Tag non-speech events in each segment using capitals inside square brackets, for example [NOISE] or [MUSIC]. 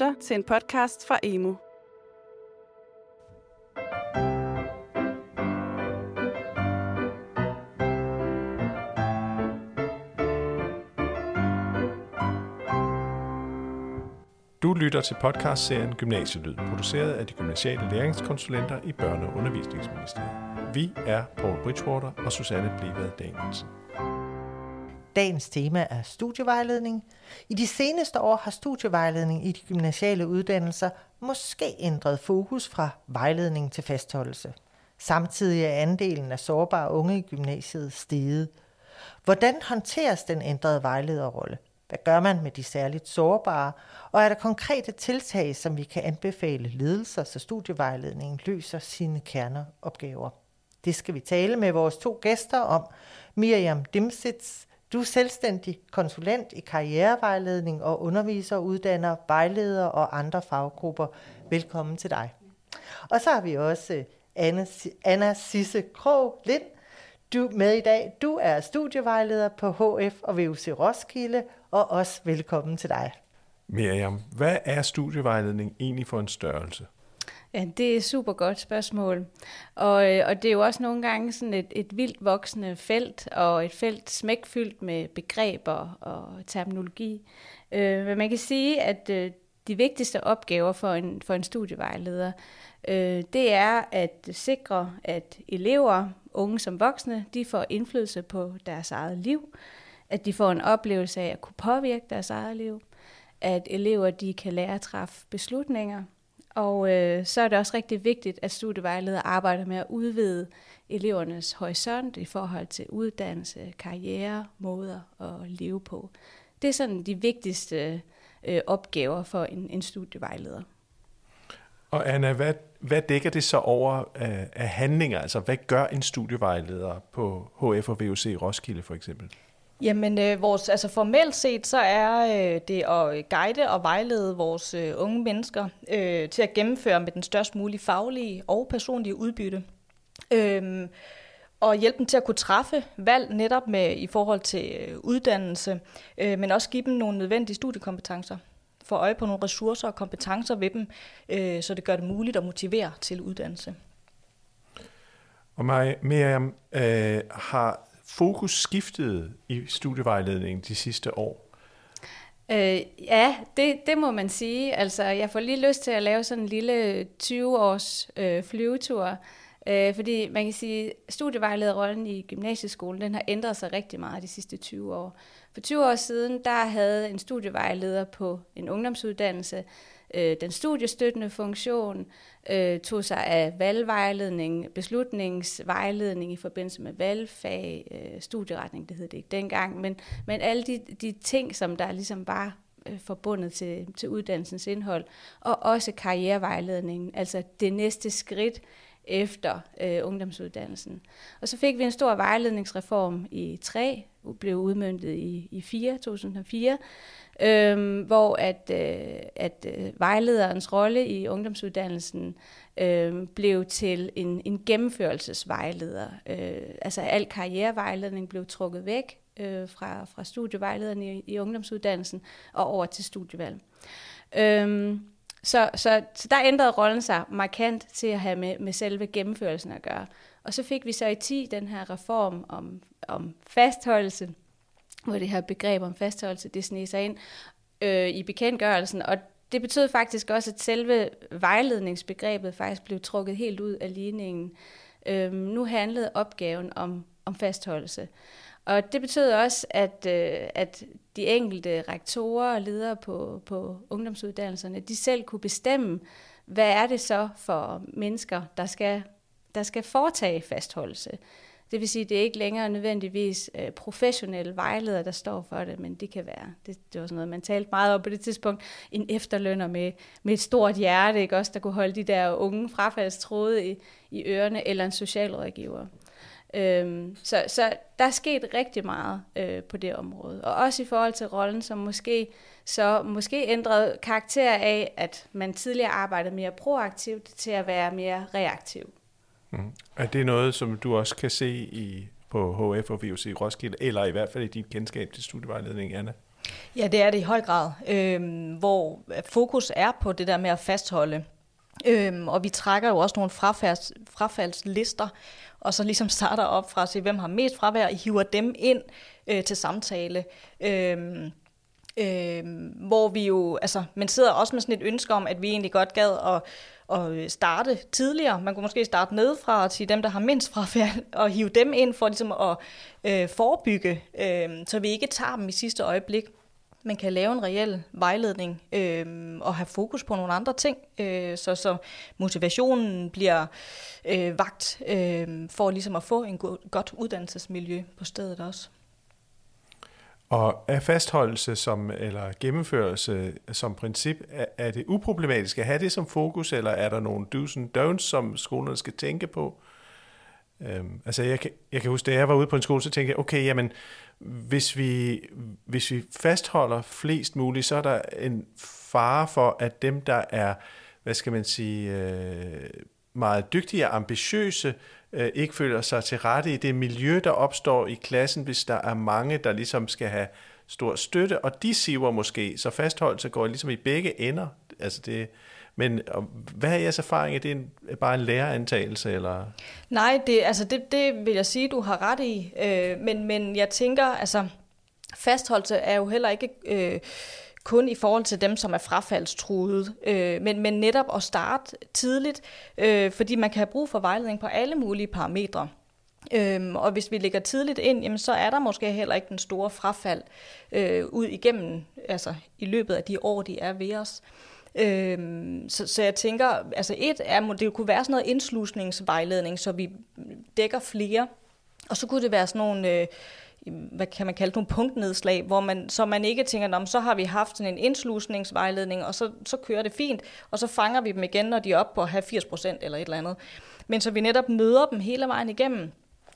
lytter til en podcast fra Emo. Du lytter til podcastserien Gymnasielyd, produceret af de gymnasiale læringskonsulenter i Børne- og Undervisningsministeriet. Vi er Paul Bridgewater og Susanne Blevad Danielsen. Dagens tema er studievejledning. I de seneste år har studievejledning i de gymnasiale uddannelser måske ændret fokus fra vejledning til fastholdelse. Samtidig er andelen af sårbare unge i gymnasiet steget. Hvordan håndteres den ændrede vejlederrolle? Hvad gør man med de særligt sårbare? Og er der konkrete tiltag, som vi kan anbefale ledelser, så studievejledningen løser sine kerneopgaver? Det skal vi tale med vores to gæster om. Miriam Dimsitz, du er selvstændig konsulent i karrierevejledning og underviser, uddanner, vejleder og andre faggrupper. Velkommen til dig. Og så har vi også øh, Anna, Anna Sisse Krog Lind. Du med i dag. Du er studievejleder på HF og VUC Roskilde, og også velkommen til dig. Miriam, hvad er studievejledning egentlig for en størrelse? Ja, det er et super godt spørgsmål. Og, øh, og det er jo også nogle gange sådan et, et vildt voksende felt, og et felt smækfyldt med begreber og terminologi. Øh, men man kan sige, at øh, de vigtigste opgaver for en, for en studievejleder, øh, det er at sikre, at elever, unge som voksne, de får indflydelse på deres eget liv, at de får en oplevelse af at kunne påvirke deres eget liv, at elever de kan lære at træffe beslutninger, og øh, så er det også rigtig vigtigt, at studievejledere arbejder med at udvide elevernes horisont i forhold til uddannelse, karriere, måder at leve på. Det er sådan de vigtigste øh, opgaver for en, en studievejleder. Og Anna, hvad, hvad dækker det så over af, af handlinger? Altså, hvad gør en studievejleder på HF og VUC Roskilde for eksempel? Jamen, øh, vores, altså formelt set, så er øh, det at guide og vejlede vores øh, unge mennesker øh, til at gennemføre med den størst mulige faglige og personlige udbytte. Øh, og hjælpe dem til at kunne træffe valg netop med i forhold til øh, uddannelse, øh, men også give dem nogle nødvendige studiekompetencer. Få øje på nogle ressourcer og kompetencer ved dem, øh, så det gør det muligt at motivere til uddannelse. Og Miriam, øh, har fokus skiftet i studievejledningen de sidste år? Øh, ja, det, det må man sige. Altså, jeg får lige lyst til at lave sådan en lille 20-års øh, flyvetur, øh, fordi man kan sige, at studievejlederrollen i gymnasieskolen, den har ændret sig rigtig meget de sidste 20 år. For 20 år siden, der havde en studievejleder på en ungdomsuddannelse øh, den studiestøttende funktion, øh, tog sig af valgvejledning, beslutningsvejledning i forbindelse med valgfag, øh, studieretning, det hed det ikke dengang, men, men alle de, de ting, som der ligesom var øh, forbundet til, til uddannelsens indhold, og også karrierevejledningen, altså det næste skridt efter øh, ungdomsuddannelsen. Og så fik vi en stor vejledningsreform i 3, blev udmyndtet i, i 4, 2004, øhm, hvor at, øh, at øh, vejlederens rolle i ungdomsuddannelsen øh, blev til en, en gennemførelsesvejleder. Øh, altså al karrierevejledning blev trukket væk øh, fra, fra studievejlederen i, i ungdomsuddannelsen og over til studievalg. Øhm, så, så, så der ændrede rollen sig markant til at have med, med selve gennemførelsen at gøre. Og så fik vi så i 10 den her reform om, om fastholdelse, hvor det her begreb om fastholdelse, det sneg sig ind øh, i bekendtgørelsen, og det betød faktisk også, at selve vejledningsbegrebet faktisk blev trukket helt ud af ligningen. Øh, nu handlede opgaven om, om fastholdelse. Og det betød også, at, øh, at de enkelte rektorer og ledere på, på ungdomsuddannelserne, de selv kunne bestemme, hvad er det så for mennesker, der skal, der skal foretage fastholdelse. Det vil sige, at det er ikke længere nødvendigvis øh, professionelle vejledere, der står for det, men det kan være, det, det var sådan noget, man talte meget om på det tidspunkt, en efterlønner med, med et stort hjerte, ikke? også der kunne holde de der unge frafaldstråde i, i ørerne, eller en socialrådgiver. Øhm, så, så der er sket rigtig meget øh, på det område. Og også i forhold til rollen, som måske så måske ændrede karakter af, at man tidligere arbejdede mere proaktivt til at være mere reaktiv. Mm. Er det noget, som du også kan se i på HF og VUC Roskilde, eller i hvert fald i dit kendskab til studievejledning, Anna? Ja, det er det i høj grad, øh, hvor fokus er på det der med at fastholde. Øhm, og vi trækker jo også nogle frafalds, frafaldslister, og så ligesom starter op fra at se, hvem har mest fravær, og hiver dem ind øh, til samtale. Øhm, øh, hvor vi jo, altså, man sidder også med sådan et ønske om, at vi egentlig godt gad at, at øh, starte tidligere. Man kunne måske starte nedefra og sige dem, der har mindst frafald, [LAUGHS] og hive dem ind for ligesom at øh, forebygge, øh, så vi ikke tager dem i sidste øjeblik man kan lave en reel vejledning øh, og have fokus på nogle andre ting, øh, så, så motivationen bliver øh, vagt øh, for ligesom at få en god, godt uddannelsesmiljø på stedet også. Og er fastholdelse som, eller gennemførelse som princip, er, er det uproblematisk at have det som fokus, eller er der nogle do's and don'ts, som skolerne skal tænke på? Øhm, altså jeg kan, jeg kan huske, da jeg var ude på en skole, så tænkte jeg, okay, jamen, hvis vi, hvis vi fastholder flest muligt, så er der en fare for, at dem, der er, hvad skal man sige, øh, meget dygtige og ambitiøse, øh, ikke føler sig til rette i det miljø, der opstår i klassen, hvis der er mange, der ligesom skal have stor støtte, og de siver måske, så fastholdelse går ligesom i begge ender. Altså det, men hvad er jeres erfaring? Er det en, bare en lærerantagelse? Eller? Nej, det, altså det, det vil jeg sige, du har ret i. Øh, men, men jeg tænker, altså fastholdelse er jo heller ikke... Øh, kun i forhold til dem, som er frafaldstruede, øh, men, men netop at starte tidligt, øh, fordi man kan have brug for vejledning på alle mulige parametre. Øhm, og hvis vi ligger tidligt ind, jamen, så er der måske heller ikke den store frafald øh, ud igennem, altså i løbet af de år, de er ved os. Øhm, så, så jeg tænker, altså et er, det kunne være sådan noget indslusningsvejledning, så vi dækker flere, og så kunne det være sådan nogle, øh, hvad kan man kalde det, nogle punktnedslag, hvor man, så man ikke tænker, så har vi haft sådan en indslusningsvejledning, og så, så kører det fint, og så fanger vi dem igen, når de er oppe på at have 80% eller et eller andet. Men så vi netop møder dem hele vejen igennem,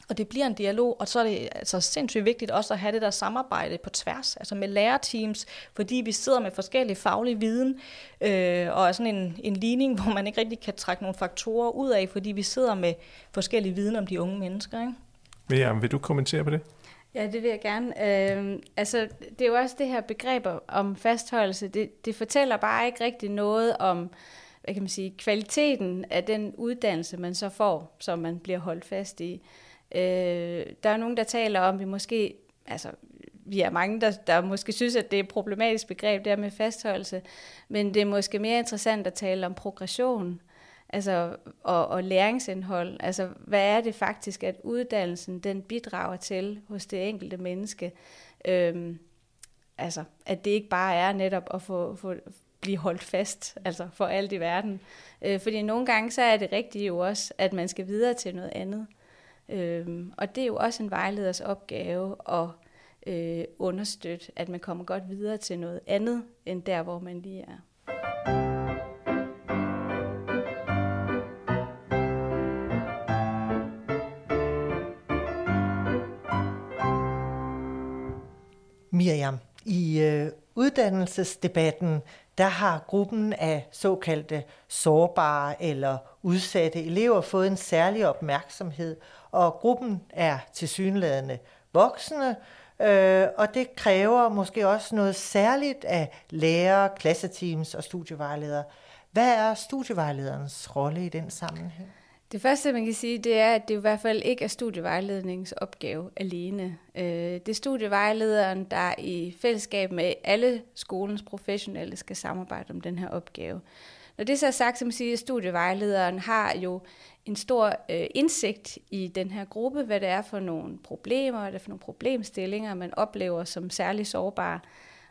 og det bliver en dialog, og så er det altså sindssygt vigtigt også at have det der samarbejde på tværs, altså med lærerteams, fordi vi sidder med forskellige faglige viden, øh, og er sådan en, en ligning, hvor man ikke rigtig kan trække nogle faktorer ud af, fordi vi sidder med forskellige viden om de unge mennesker. Ikke? Miriam, vil du kommentere på det? Ja, det vil jeg gerne. Øh, altså, det er jo også det her begreb om fastholdelse. Det, det fortæller bare ikke rigtig noget om, hvad kan man sige, kvaliteten af den uddannelse, man så får, som man bliver holdt fast i. Øh, der er nogen, der taler om, at vi måske, altså vi er mange, der, der måske synes, at det er et problematisk begreb, der med fastholdelse, men det er måske mere interessant at tale om progression altså, og, og læringsindhold. Altså, hvad er det faktisk, at uddannelsen den bidrager til hos det enkelte menneske? Øhm, altså, at det ikke bare er netop at få, få blive holdt fast, altså for alt i verden. Øh, fordi nogle gange så er det rigtigt jo også, at man skal videre til noget andet. Øhm, og det er jo også en vejleders opgave at øh, understøtte, at man kommer godt videre til noget andet, end der, hvor man lige er. Miriam, i øh, uddannelsesdebatten, der har gruppen af såkaldte sårbare eller udsatte elever fået en særlig opmærksomhed, og gruppen er tilsyneladende voksne, øh, og det kræver måske også noget særligt af lærere, klasseteams og studievejledere. Hvad er studievejlederens rolle i den sammenhæng? Det første, man kan sige, det er, at det i hvert fald ikke er studievejledningsopgave alene. Øh, det er studievejlederen, der i fællesskab med alle skolens professionelle skal samarbejde om den her opgave. Når det så er sagt, så man at studievejlederen har jo en stor øh, indsigt i den her gruppe, hvad det er for nogle problemer, hvad det er for nogle problemstillinger, man oplever som særlig sårbare.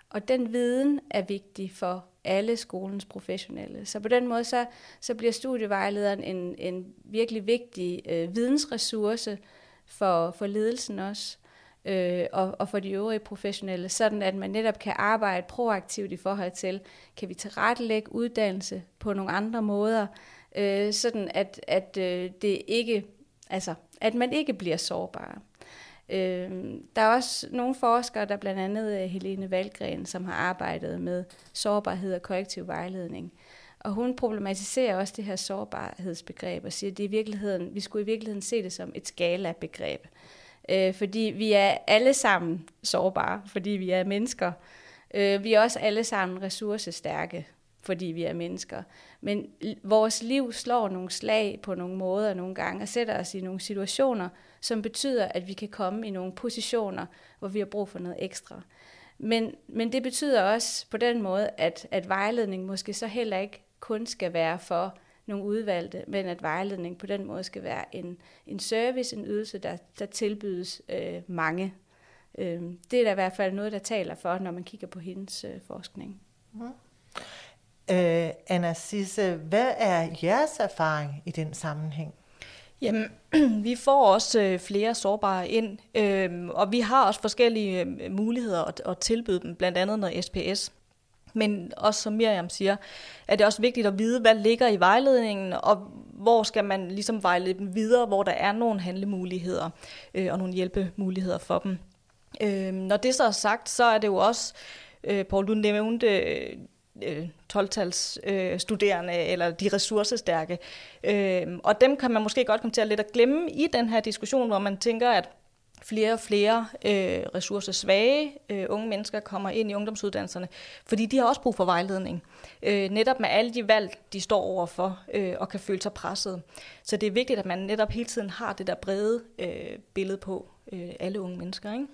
Og den viden er vigtig for alle skolens professionelle. Så på den måde så, så bliver studievejlederen en, en virkelig vigtig øh, vidensressource for, for ledelsen også, øh, og, og for de øvrige professionelle, sådan at man netop kan arbejde proaktivt i forhold til, kan vi tilrettelægge uddannelse på nogle andre måder, øh, sådan at, at øh, det ikke, altså, at man ikke bliver sårbar. Øh, der er også nogle forskere, der blandt andet øh, Helene Valgren, som har arbejdet med sårbarhed og korrektiv vejledning. Og hun problematiserer også det her sårbarhedsbegreb og siger, at det i virkeligheden, vi skulle i virkeligheden se det som et skala-begreb. Øh, fordi vi er alle sammen sårbare, fordi vi er mennesker. Øh, vi er også alle sammen ressourcestærke, fordi vi er mennesker. Men vores liv slår nogle slag på nogle måder nogle gange, og sætter os i nogle situationer, som betyder, at vi kan komme i nogle positioner, hvor vi har brug for noget ekstra. Men, men det betyder også på den måde, at, at vejledning måske så heller ikke kun skal være for nogle udvalgte, men at vejledning på den måde skal være en, en service, en ydelse, der, der tilbydes øh, mange. Øh, det er da i hvert fald noget, der taler for, når man kigger på hendes øh, forskning. Mm. Øh, Anna Sisse, hvad er jeres erfaring i den sammenhæng? Jamen, [CLEARS THROAT] vi får også øh, flere sårbare ind, øh, og vi har også forskellige øh, muligheder at, at tilbyde dem, blandt andet noget SPS. Men også som Miriam siger, er det også vigtigt at vide, hvad ligger i vejledningen, og hvor skal man ligesom vejlede dem videre, hvor der er nogle handlemuligheder øh, og nogle hjælpemuligheder for dem. Øh, når det så er sagt, så er det jo også, øh, Paul, du nævnte øh, 12-tals øh, studerende øh, eller de ressourcestærke. Øh, og dem kan man måske godt komme til at lidt at glemme i den her diskussion, hvor man tænker, at flere og flere øh, ressourcesvage øh, unge mennesker kommer ind i ungdomsuddannelserne, fordi de har også brug for vejledning. Øh, netop med alle de valg, de står overfor øh, og kan føle sig presset. Så det er vigtigt, at man netop hele tiden har det der brede øh, billede på øh, alle unge mennesker. Ikke?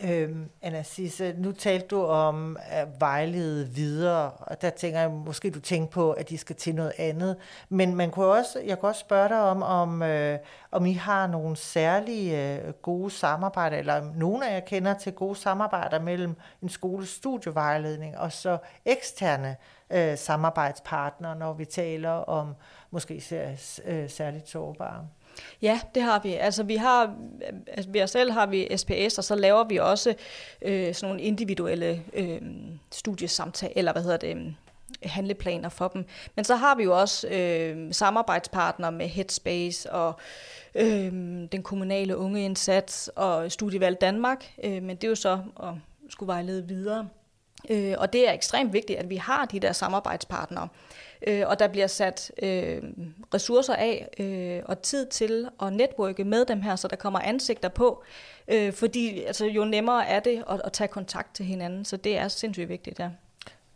Øhm, Anna Sisse, nu talte du om at vejlede videre, og der tænker jeg, måske du tænker på, at de skal til noget andet. Men man kunne også, jeg kunne også spørge dig om, om, øh, om I har nogle særlige øh, gode samarbejder, eller nogen af jer kender til gode samarbejder mellem en skoles studievejledning og så eksterne øh, samarbejdspartnere, når vi taler om måske øh, særligt sårbare. Ja, det har vi. Altså vi har, altså ved os selv har vi SPS, og så laver vi også øh, sådan nogle individuelle øh, studiesamtaler, eller hvad hedder det, øh, handleplaner for dem. Men så har vi jo også øh, samarbejdspartnere med Headspace og øh, den kommunale ungeindsats og Studievalg Danmark, øh, men det er jo så at skulle vejlede videre. Øh, og det er ekstremt vigtigt, at vi har de der samarbejdspartnere øh, og der bliver sat øh, ressourcer af øh, og tid til at netværke med dem her, så der kommer ansigter på, øh, fordi altså, jo nemmere er det at, at tage kontakt til hinanden, så det er sindssygt vigtigt, ja.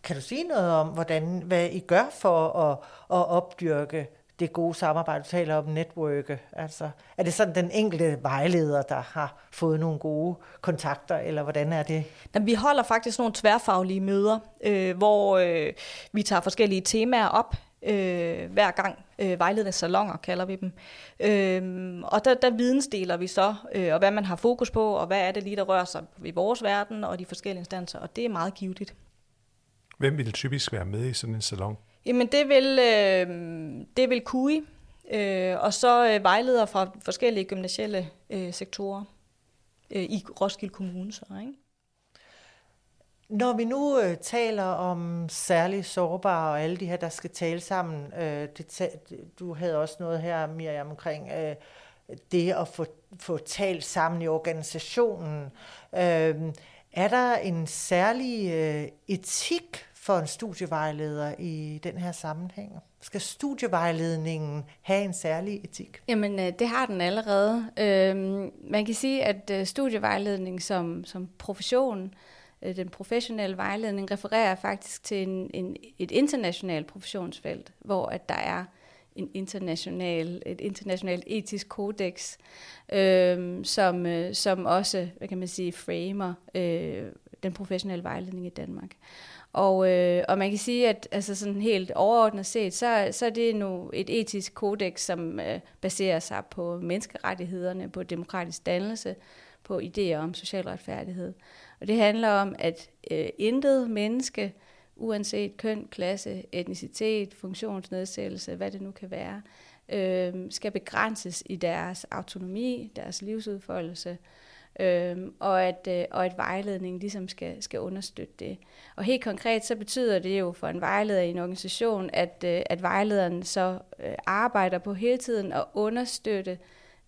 Kan du sige noget om, hvordan, hvad I gør for at, at opdyrke det gode samarbejde, du taler om netværke? Altså, er det sådan den enkelte vejleder, der har fået nogle gode kontakter, eller hvordan er det? Jamen, vi holder faktisk nogle tværfaglige møder, øh, hvor øh, vi tager forskellige temaer op, øh, hver gang. Øh, vejledende salonger kalder vi dem. Øh, og der, der vidensdeler vi så, øh, og hvad man har fokus på, og hvad er det lige, der rører sig i vores verden og de forskellige instanser, og det er meget givetigt. Hvem vil typisk være med i sådan en salon? Jamen det vil, øh, det vil KUI, øh, og så øh, vejledere fra forskellige gymnasielle øh, sektorer øh, i Roskilde Kommune. Så, ikke? Når vi nu øh, taler om særligt sårbare og alle de her, der skal tale sammen, øh, det, du havde også noget her, Miriam, omkring øh, det at få, få talt sammen i organisationen. Øh, er der en særlig øh, etik for en studievejleder i den her sammenhæng? Skal studievejledningen have en særlig etik? Jamen, øh, det har den allerede. Øhm, man kan sige, at øh, studievejledning som, som profession, øh, den professionelle vejledning, refererer faktisk til en, en, et internationalt professionsfelt, hvor at der er en international, et internationalt etisk kodex, øhm, øh, som, som også, hvad kan man sige, framer øh, den professionelle vejledning i Danmark. Og, øh, og man kan sige, at altså sådan helt overordnet set, så, så er det nu et etisk kodex, som øh, baserer sig på menneskerettighederne, på demokratisk dannelse, på idéer om social retfærdighed. Og det handler om, at øh, intet menneske, uanset køn, klasse, etnicitet, funktionsnedsættelse, hvad det nu kan være, øh, skal begrænses i deres autonomi, deres livsudfoldelse, øhm, og, at, øh, og at vejledningen ligesom skal, skal understøtte det. Og helt konkret så betyder det jo for en vejleder i en organisation, at, øh, at vejlederen så øh, arbejder på hele tiden at understøtte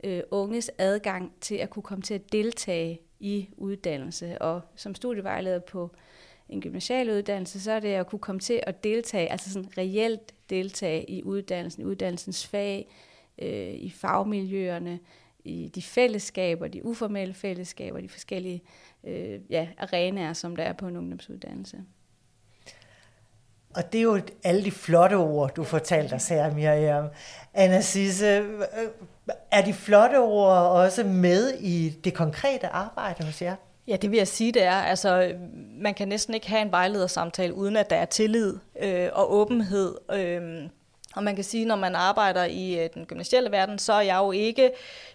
øh, unges adgang til at kunne komme til at deltage i uddannelse. Og som studievejleder på en gymnasial uddannelse, så er det at kunne komme til at deltage, altså sådan reelt deltage i uddannelsen, i uddannelsens fag, øh, i fagmiljøerne, i de fællesskaber, de uformelle fællesskaber, de forskellige øh, ja, arenaer, som der er på en ungdomsuddannelse. Og det er jo alle de flotte ord, du fortalte os her, Miriam. Anna Sisse, er de flotte ord også med i det konkrete arbejde hos jer? Ja, det vil jeg sige, det er. Altså, man kan næsten ikke have en vejledersamtale, uden at der er tillid øh, og åbenhed. Øh, og man kan sige, når man arbejder i øh, den gymnasielle verden, så er jeg jo ikke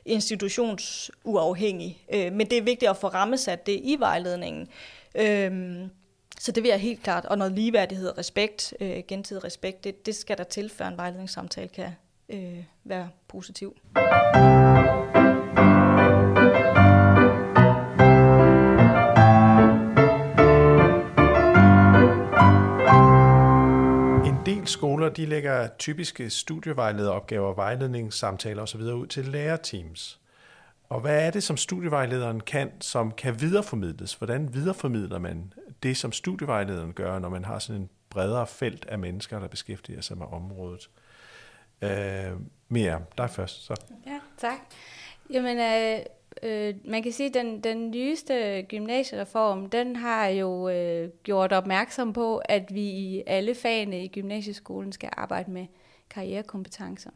institutionsuafhængig. Øh, men det er vigtigt at få rammesat det i vejledningen. Øh, så det vil jeg helt klart. Og noget ligeværdighed, og respekt, øh, gensidig respekt, det, det skal der til, før en vejledningssamtale kan øh, være positiv. Skoler de lægger typiske studievejlederopgaver, vejledningssamtaler osv. ud til lærerteams. Og hvad er det, som studievejlederen kan, som kan videreformidles? Hvordan videreformidler man det, som studievejlederen gør, når man har sådan en bredere felt af mennesker, der beskæftiger sig med området? Øh, mere dig først. Så. Ja, tak. Jamen, øh, øh, man kan sige, at den, den nyeste gymnasiereform, den har jo øh, gjort opmærksom på, at vi i alle fagene i gymnasieskolen skal arbejde med karrierekompetencer.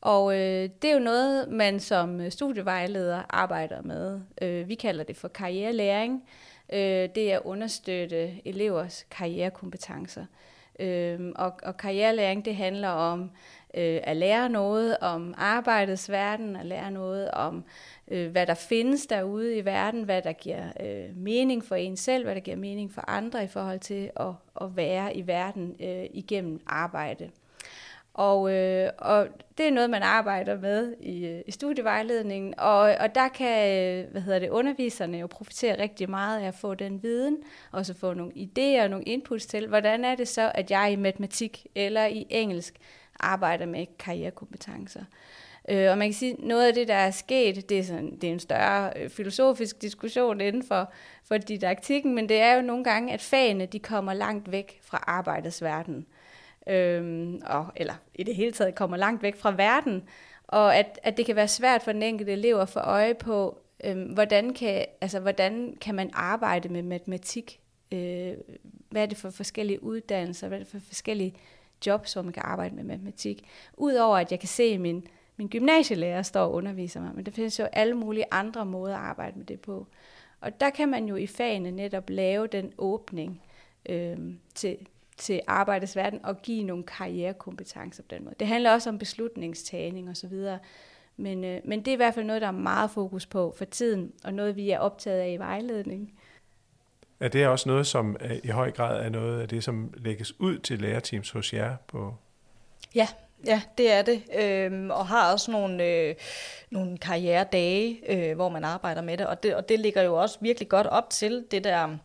Og øh, det er jo noget, man som øh, studievejleder arbejder med. Øh, vi kalder det for karrierelæring. Øh, det er at understøtte elevers karrierekompetencer. Øh, og, og karrierelæring, det handler om øh, at lære noget om arbejdets verden, at lære noget om, øh, hvad der findes derude i verden, hvad der giver øh, mening for en selv, hvad der giver mening for andre i forhold til at, at være i verden øh, igennem arbejde. Og, øh, og det er noget, man arbejder med i, øh, i studievejledningen, og, og der kan øh, hvad hedder det, underviserne jo profitere rigtig meget af at få den viden, og så få nogle idéer og nogle inputs til, hvordan er det så, at jeg i matematik eller i engelsk arbejder med karrierekompetencer. Øh, og man kan sige, noget af det, der er sket, det er, sådan, det er en større øh, filosofisk diskussion inden for, for didaktikken, men det er jo nogle gange, at fagene de kommer langt væk fra arbejdets verden. Øhm, og, eller i det hele taget kommer langt væk fra verden, og at, at det kan være svært for den enkelte elev at få øje på, øhm, hvordan, kan, altså, hvordan kan man arbejde med matematik? Øh, hvad er det for forskellige uddannelser? Hvad er det for forskellige jobs, hvor man kan arbejde med matematik? Udover at jeg kan se, at min, min gymnasielærer står og underviser mig, men der findes jo alle mulige andre måder at arbejde med det på. Og der kan man jo i fagene netop lave den åbning øh, til, til arbejdets verden og give nogle karrierekompetencer på den måde. Det handler også om beslutningstagning osv., men, øh, men det er i hvert fald noget, der er meget fokus på for tiden, og noget, vi er optaget af i vejledning. Er det også noget, som øh, i høj grad er noget af det, som lægges ud til lærerteams hos jer på? Ja, Ja, det er det, øhm, og har også nogle, øh, nogle karrieredage, øh, hvor man arbejder med det og, det, og det ligger jo også virkelig godt op til det der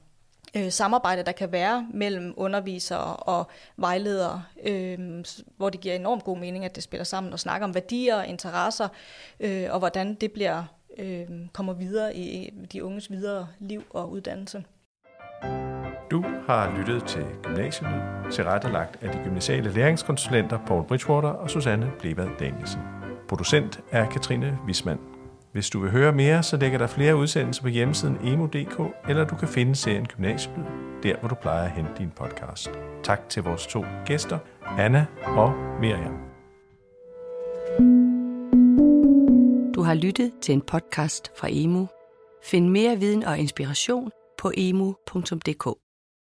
øh, samarbejde, der kan være mellem undervisere og vejledere, øh, hvor det giver enormt god mening, at det spiller sammen og snakker om værdier og interesser, øh, og hvordan det bliver øh, kommer videre i de unges videre liv og uddannelse. Du har lyttet til Gymnasiet, tilrettelagt af de gymnasiale læringskonsulenter Paul Bridgewater og Susanne Blevad Danielsen. Producent er Katrine Wismann. Hvis du vil høre mere, så lægger der flere udsendelser på hjemmesiden emo.dk, eller du kan finde serien Gymnasielyd, der hvor du plejer at hente din podcast. Tak til vores to gæster, Anna og Miriam. Du har lyttet til en podcast fra Emo. Find mere viden og inspiration på emu.dk.